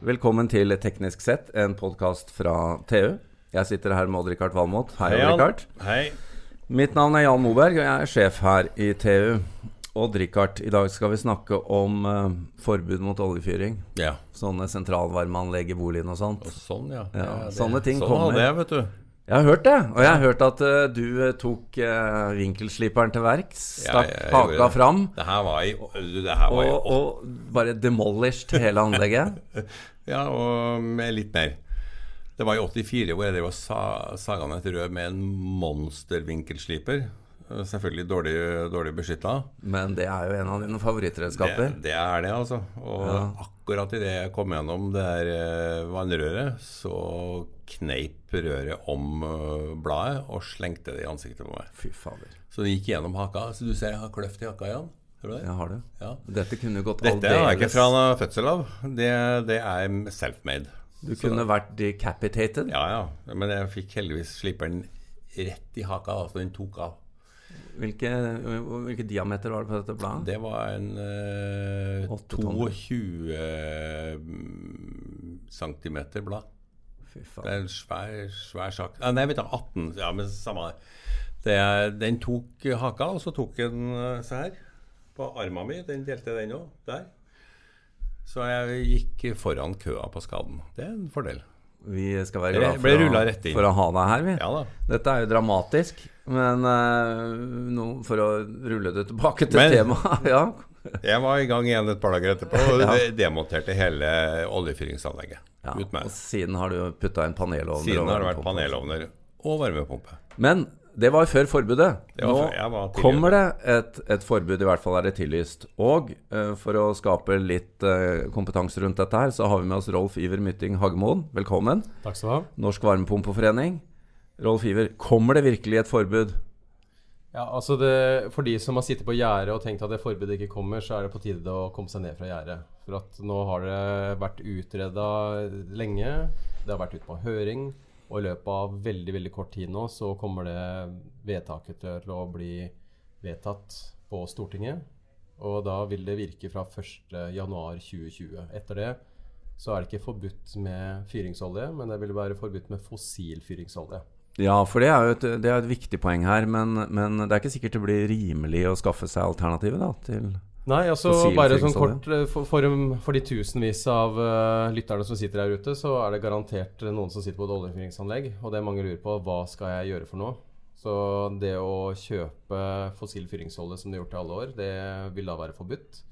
Velkommen til Teknisk sett, en podkast fra TU. Jeg sitter her med Odd-Rikard Valmot. Hei, Hei Odd-Rikard. Hei. Mitt navn er Jan Moberg, og jeg er sjef her i TU. Odd-Rikard, i dag skal vi snakke om uh, forbud mot oljefyring. Ja. Sånne sentralvarmeanlegg i boligen og sånt. Og sånn, ja. Ja, det- sånne ting sånn kommer. hadde jeg, vet du. Jeg har hørt det, og jeg har hørt at uh, du eh, tok uh, vinkelsliperen til verks. Stakk ja, haka fram. Det her var i, det her var Og, og bare demolished hele anlegget. Ja, og med litt mer. Det var i 84 hvor jeg drev og sa, saga ned et rød med en monstervinkelsliper. Eh, Selvfølgelig dårlig, dårlig beskytta. Men det er jo en av dine favorittredskaper. Det, det er det, altså. Og akkurat idet jeg kom gjennom det der eh, vannrøret, så kneip røret om eh, bladet og slengte det i ansiktet på meg. Fy fader. Så det gikk gjennom haka. Så du ser jeg har kløft i haka, igjen. Ser du det? Jeg har det. Ja. Dette kunne gått aldeles Dette har jeg ikke fra fødsel av. Det, det er self-made. Du kunne vært decapitated. Ja, ja. Men jeg fikk heldigvis sliperen rett i haka, så den tok av. Hvilke, hvilke diameter var det på dette bladet? Det var en eh, 22 cm blad. Fy Det faen. er en svær, svær sak. Ah, nei, vet du, 18. Ja, men samme det. Er, den tok haka, og så tok den eh, se her. På armen min. Den delte den òg. Der. Så jeg gikk foran køa på skaden. Det er en fordel. Vi skal være glad for, å, for å ha deg her, vi. Ja da. Dette er jo dramatisk, men uh, nå, for å rulle det tilbake til Men- temaet ja. Jeg var i gang igjen et par dager etterpå og Ja. demonterte hele oljefyringsanlegget. ja. Og siden har du putta inn panelovner. Siden har det vært panelovner og varmepumpe. Men det var før forbudet. Det var Nå før- var kommer det et, et forbud, i hvert fall er det tillyst. Og uh, for å skape litt uh, kompetanse rundt dette her, så har vi med oss Rolf Iver Mytting Hagmoen. Velkommen. Takk skal du ha. Norsk Varmepumpeforening. Rolf Iver, kommer det virkelig et forbud? Ja, altså det, For de som har sittet på gjerdet og tenkt at det forbudet ikke kommer, så er det på tide å komme seg ned fra gjerdet. For at nå har det vært utreda lenge. Det har vært ute på høring. Og i løpet av veldig veldig kort tid nå så kommer det vedtaket til å bli vedtatt på Stortinget. Og da vil det virke fra 1.1.2020. Etter det så er det ikke forbudt med fyringsolje, men det vil være forbudt med fossil fyringsolje. Ja, for det er jo et, er et viktig poeng her, men, men det er ikke sikkert det blir rimelig å skaffe seg alternativet da, til Nei, altså bare sånn kort eh, for, for, for de tusenvis av uh, lytterne som sitter der ute, så er det garantert noen som sitter på et oljefyringsanlegg. Og det mange lurer på, hva skal jeg gjøre for noe? Så det å kjøpe fossil fyringsolje som de har gjort i alle år, det vil da være forbudt.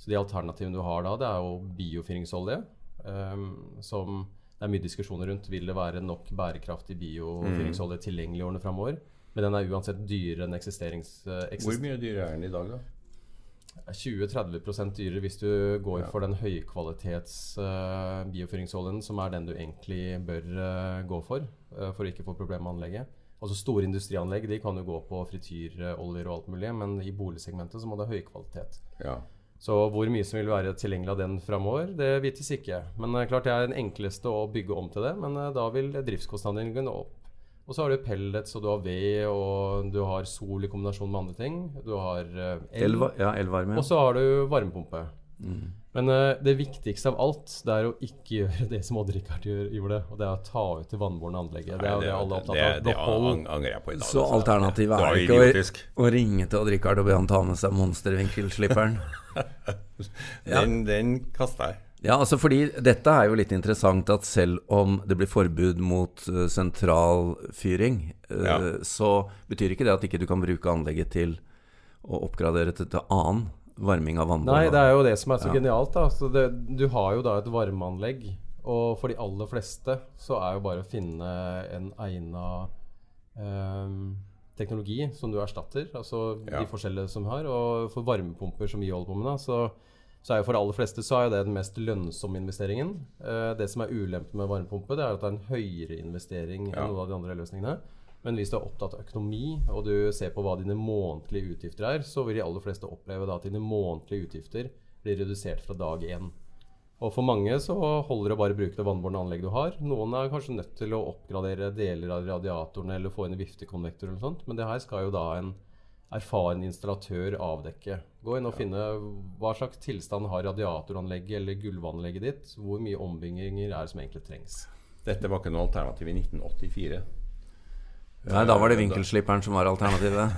Så de alternativene du har da, det er jo biofyringsolje. Um, som det er mye diskusjoner rundt. Vil det være nok bærekraftig biofyringsolje tilgjengelig i årene framover? Men den er uansett dyrere enn eksisterings... eh, Hvor mye dyrere er den i dag, da? 20-30 dyrere hvis du går for den høykvalitets uh, biofyringsoljen, som er den du egentlig bør uh, gå for uh, for å ikke få problemer med anlegget. Altså Store industrianlegg de kan jo gå på frityroljer og alt mulig, men i boligsegmentet så må det ha høy kvalitet. Ja. Så hvor mye som vil være tilgjengelig av den framover, det vites ikke. Men klart det er den enkleste å bygge om til det, men da vil driftskostnadene gå opp. Og så har du pellets, og du har ved, og du har sol i kombinasjon med andre ting. Du har eh, el. elva, ja, elvarme? Og så har du varmepumpe. Mm. Men uh, det viktigste av alt det er å ikke gjøre det som Odd-Rikard gjorde. Og det er å ta ut det vannbårne anlegget. Det er det alle opptatt det, av. det Behold angrer jeg på i dag. Så altså. alternativet Det er ikke å, idiotisk. å ringe til Odd-Rikard og be han ta med seg monstervinkelslipperen? Ja. Den, den kasta jeg. Ja, altså fordi dette er jo litt interessant at selv om det blir forbud mot uh, sentralfyring, uh, Ja. så betyr ikke det at ikke du kan bruke anlegget til å oppgradere til, til annen varming av vannbånd. Nei, det er jo det som er så Ja. genialt. så det, Du har jo da et varmeanlegg, og for de aller fleste så er jo bare å finne en egna ehm, teknologi som du erstatter. Altså Ja. de forskjellige som har. Og for varmepumper som vi holder på med, da, så, så er jo for aller fleste så er det den mest lønnsomme investeringen. Eh, det som er ulempen med varmepumpe, det er at det er en høyere investering Ja. enn noen av de andre løsningene. Men hvis du er opptatt av økonomi, og du ser på hva dine månedlige utgifter er, så vil de aller fleste oppleve da at dine månedlige utgifter blir redusert fra dag én. Og for mange så holder det bare å bruke det vannbårne anlegget du har. Noen er kanskje nødt til å oppgradere deler av radiatorene eller få inn en viftekonvektor eller noe sånt, men det her skal jo da en erfaren installatør avdekke. Gå inn og finne hva slags tilstand har radiatoranlegget eller gulvanlegget ditt. Hvor mye ombygginger er det som egentlig trengs. Dette var ikke noe alternativ i 1984. Nei, da var det vinkelslipperen som var alternativet.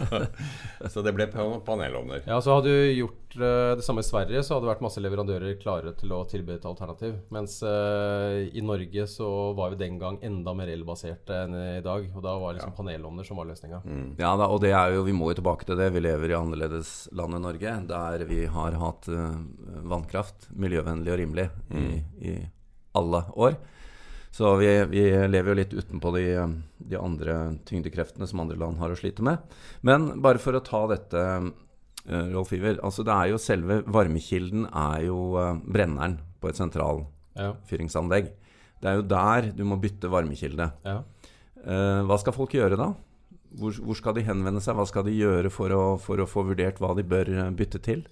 Så det ble pa- panelovner. Ja, så Hadde du gjort eh, det samme i Sverige, så hadde det vært masse leverandører klare til å tilby et alternativ. Mens eh, i Norge så var vi den gang enda mer elbasert enn i dag. Og da var det liksom panelovner som var løsninga. Ja da, og det er jo, vi må jo tilbake til det. Vi lever i annerledeslandet Norge, der vi har hatt uh, vannkraft miljøvennlig og rimelig i, i alle år. Så vi, vi lever jo litt utenpå de, de andre tyngdekreftene som andre land har å slite med. Men bare for å ta dette, eh, Rolf Iver. Altså det er jo selve varmekilden er jo eh, brenneren på et sentralfyringsanlegg. Ja. Det er jo der du må bytte varmekilde. Ja. Eh, hva skal folk gjøre da? Hvor, hvor skal de henvende seg? Hva skal de gjøre for å, for å få vurdert hva de bør bytte til?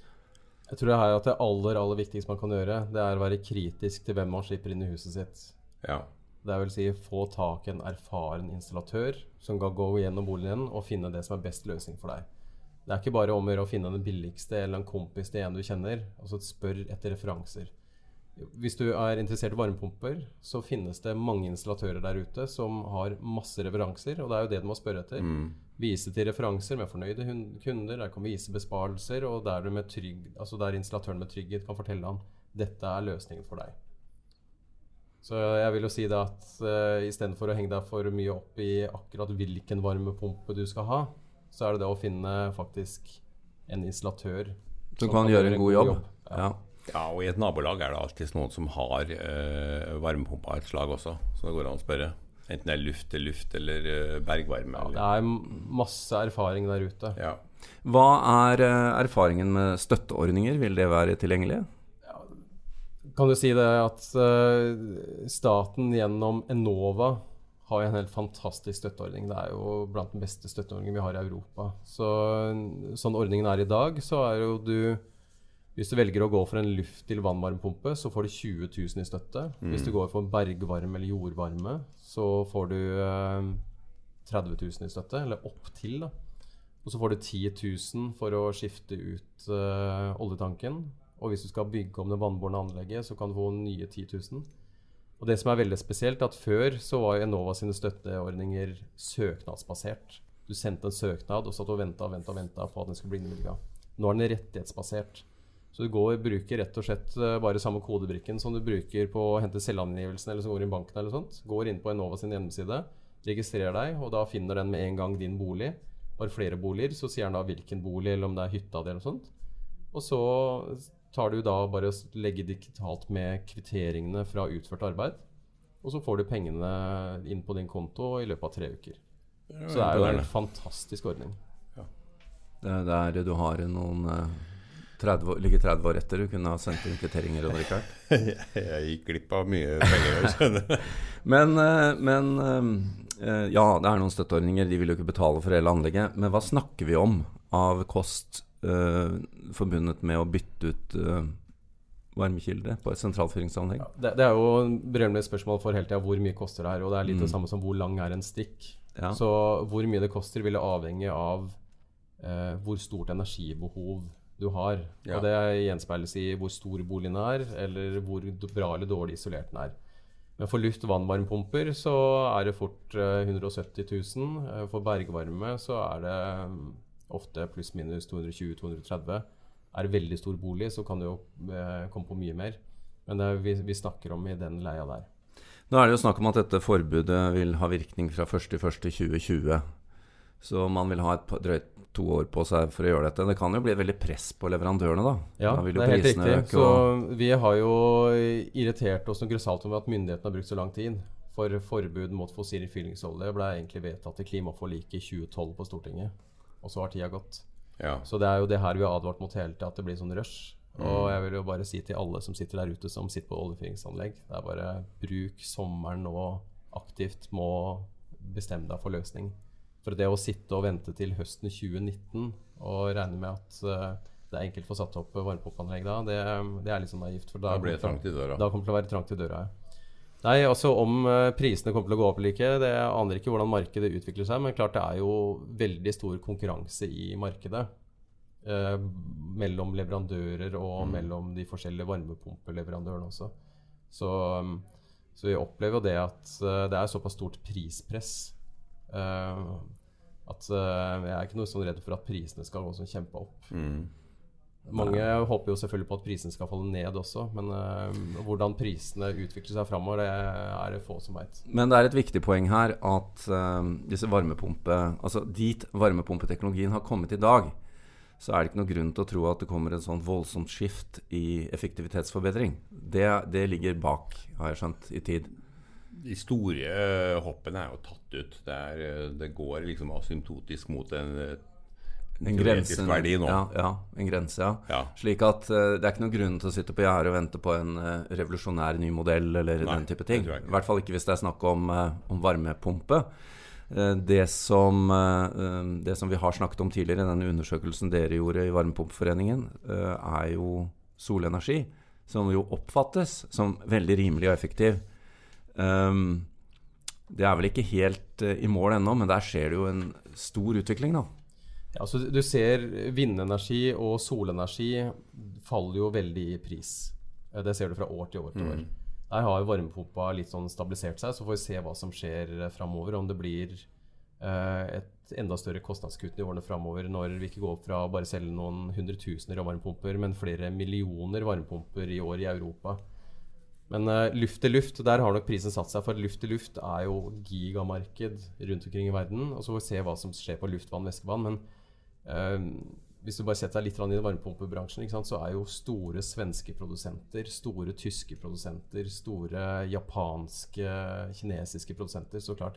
Jeg tror det her at det aller aller viktigste man kan gjøre, det er å være kritisk til hvem man slipper inn i huset sitt. Ja. Det vil si få tak i en erfaren installatør som kan gå gjennom boligen og finne det som er best løsning for deg. Det er ikke bare om å finne den billigste eller en kompis til en du kjenner. Altså spør etter referanser. Hvis du er interessert i varmepumper, så finnes det mange installatører der ute som har masse referanser, og det er jo det du må spørre etter. Vise til referanser med fornøyde kunder, der kan vise besparelser, og der, du med trygg, altså der installatøren med trygghet kan fortelle han dette er løsningen for deg. Så jeg vil jo si det at uh, istedenfor å henge deg for mye opp i akkurat hvilken varmepumpe du skal ha, så er det det å finne faktisk en installatør Som kan gjøre en god jobb. Ja. ja, og i et nabolag er det alltid noen som har uh, varmepumpe av et slag også, så det går an å spørre. Enten det er luft til luft eller uh, bergvarme. Det er masse erfaring der ute. ja. Hva er uh, erfaringen med støtteordninger? Vil det være tilgjengelig? Kan du si det at eh, staten gjennom Enova har en helt fantastisk støtteordning. Det er jo blant den beste støtteordningen vi har i Europa. Så sånn ordningen er i dag, så er jo du Hvis du velger å gå for en luft til vannvarmepumpe, så får du 20 000 i støtte. Hvis du går for bergvarme eller jordvarme, så får du eh, 30 000 i støtte. Eller opptil, da. Og så får du 10 000 for å skifte ut eh, oljetanken. Og hvis du skal bygge om det vannbårne anlegget, så kan du få nye 10 000. Og det som er veldig spesielt, er at før så var Enova sine støtteordninger søknadsbasert. Du sendte en søknad og satt og venta og venta og venta på at den skulle bli innvilga. Nå er den rettighetsbasert. Så du går bruker rett og slett eh, bare samme kodebrikken som du bruker på å hente selvangivelsen eller som går inn banken eller sånt. Går inn på Enova sin hjemmeside, registrerer deg, og da finner den med en gang din bolig. Har flere boliger, så sier den da hvilken bolig, eller om det er hytta di eller noe sånt. Og så tar du da bare og legger digitalt med kvitteringene fra utført arbeid. Og så får du pengene inn på din konto i løpet av tre uker. Så det er jo en fantastisk ordning. Det er der du har noen eh, 30, år- ligger 30 år etter. Du kunne ha sendt inn kvitteringer. jeg. Jeg gikk glipp av mye penger. Men, eh, men eh, ja, det er noen støtteordninger. De vil jo ikke betale for hele anlegget. Men hva snakker vi om av kost eh, forbundet med å bytte ut uh, varmekilde på et sentralfyringsanlegg? Det, det er jo en berømmelig spørsmål for hele tida hvor mye koster det her. Og det er litt det samme som hvor lang er en strikk. Ja. Så hvor mye det koster, vil avhenge av eh, hvor stort energibehov du har. Ja. Og det gjenspeiles i hvor stor boligen er, eller hvor bra eller dårlig isolert den er. Men for luft- og vannvarmepumper så er det fort eh, 170 000. Eh, For bergvarme så er det mm, ofte pluss-minus 220-230. Er veldig stor bolig, så kan det jo eh, komme på mye mer. Men det er, vi, vi snakker om i den leia der. Nå er det jo snakk om at dette forbudet vil ha virkning fra 1.1.2020. Så man vil ha et drøyt to år på seg for å gjøre dette. Det kan jo bli veldig press på leverandørene, da. Ja, da vil det er helt riktig. øke. Så vi har jo irritert oss noe grassat over at myndighetene har brukt så lang tid. For forbud mot fossil fyllingsolje ble egentlig vedtatt i klimaforliket i 2012 på Stortinget. Og så har tida gått. Ja. Så det er jo det her vi har advart mot hele tida, at det blir sånn rush. Og jeg vil jo bare si til alle som sitter der ute som sitter på oljefyringsanlegg, det er bare bruk sommeren nå aktivt må bestemme deg for løsning. For det å sitte og vente til høsten 2019 og regne med at uh, det er enkelt å få satt opp varmepumpeanlegg da, det, det er litt sånn naivt. For da, Da blir det trangt i døra. Da kommer det til å være trangt i døra. ja. Nei, altså Om eh, prisene kommer til å gå opp eller ikke, det aner ikke hvordan markedet utvikler seg. Men klart det er jo veldig stor konkurranse i markedet. Eh, mellom leverandører og mellom de forskjellige varmepumpeleverandørene også. Så, um, så vi opplever jo det at eh, det er såpass stort prispress eh, at eh, jeg er ikke noe sånn redd for at prisene skal gå sånn kjempe opp. Mange håper jo selvfølgelig på at prisene skal falle ned også, men uh, hvordan prisene utvikler seg framover, det er det få som veit. Men det er et viktig poeng her at uh, disse varmepumpe Altså dit varmepumpeteknologien har kommet i dag, så er det ikke noe grunn til å tro at det kommer et sånn voldsomt skift i effektivitetsforbedring. Det, det ligger bak, har jeg skjønt, i tid. De store hoppene er jo tatt ut. Det, er, eh, det går liksom asymptotisk mot en, En grense, verdi nå. Ja, ja, en grense, ja. Ja. Slik at uh, det er ikke noen grunn til å sitte på gjerdet og vente på en uh, revolusjonær ny modell eller Nei, den type ting. I hvert fall ikke hvis det er snakk om, uh, om varmepumpe. Det, som, det som vi har snakket om tidligere, den undersøkelsen dere gjorde i Varmepumpeforeningen, er jo solenergi. Som jo oppfattes som veldig rimelig og effektiv. Um, det er vel ikke helt i mål ennå, men der skjer det jo en stor utvikling, da. Ja, så du ser vindenergi og solenergi faller jo veldig i pris. Eh, Det ser du fra år til år til år. Der har jo varmepumpa litt sånn stabilisert seg, så får vi se hva som skjer eh, framover. Om det blir eh, et enda større kostnadskutt i årene framover når vi ikke går fra å bare selge noen hundretusener av varmepumper, men flere millioner varmepumper i år i Europa. Men eh, luft til luft, der har nok prisen satt seg. For luft til luft er jo gigamarked rundt omkring i verden. Og så får vi se hva som skjer på luftvann, væskevann. Men hvis du bare setter deg litt i varmepumpebransjen, så er jo store svenske produsenter, store tyske produsenter, store japanske, kinesiske produsenter Så klart,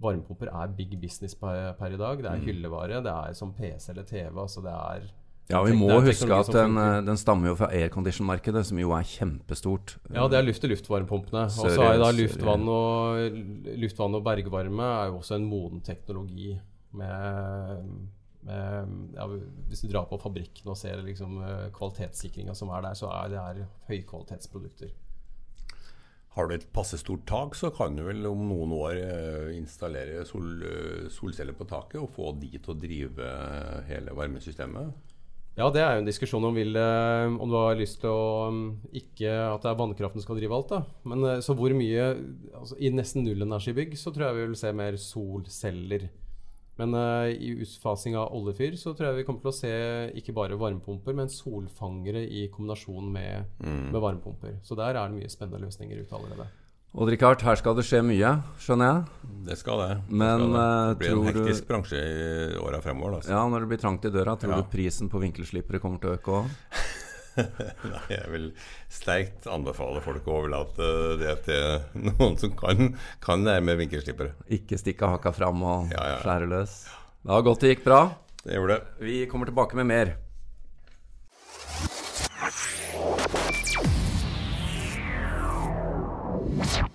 varmepumper er big business per, per i dag. Det er hyllevare, det er som PC eller TV. altså det er Ja, vi må huske at den, eh, den stammer jo fra aircondition-markedet, som jo er kjempestort. Ja, det er luft-til-luft-varmepumpene. Og så Sør- er da luftvann og, luftvann og bergvarme er jo også en moden teknologi med ja, Hvis du drar på fabrikken og ser liksom eh, kvalitetssikringa som er der, så er det her høykvalitetsprodukter. Har du et passe stort tak, så kan du vel om noen år eh, installere sol, eh, solceller på taket og få de til å drive hele varmesystemet. Ja, det er jo en diskusjon om, vil, eh, om du har lyst til å um, Ikke at det er vannkraften skal drive alt, da. Men eh, så hvor mye altså, I nesten nullenergibygg så tror jeg vi vil se mer solceller. Men uh, i utfasing av oljefyr så tror jeg vi kommer til å se ikke bare varmepumper, men solfangere i kombinasjon med, med varmepumper. Så der er det mye spennende løsninger ute allerede. Odd Rikard, her skal det skje mye, skjønner jeg. Det skal det. det Men, skal det. eh, det blir en tror du- hektisk bransje i åra fremover. Altså. Ja, Når det blir trangt i døra, tror Ja. du prisen på vinkelslippere kommer til å øke òg? Nei, jeg vil sterkt anbefale folk å overlate det til noen som kan, kan det vinkelslippere. Ikke stikke haka fram og ja, ja, skjære løs. Det var godt det gikk bra. Det gjorde det. Vi kommer tilbake med mer. you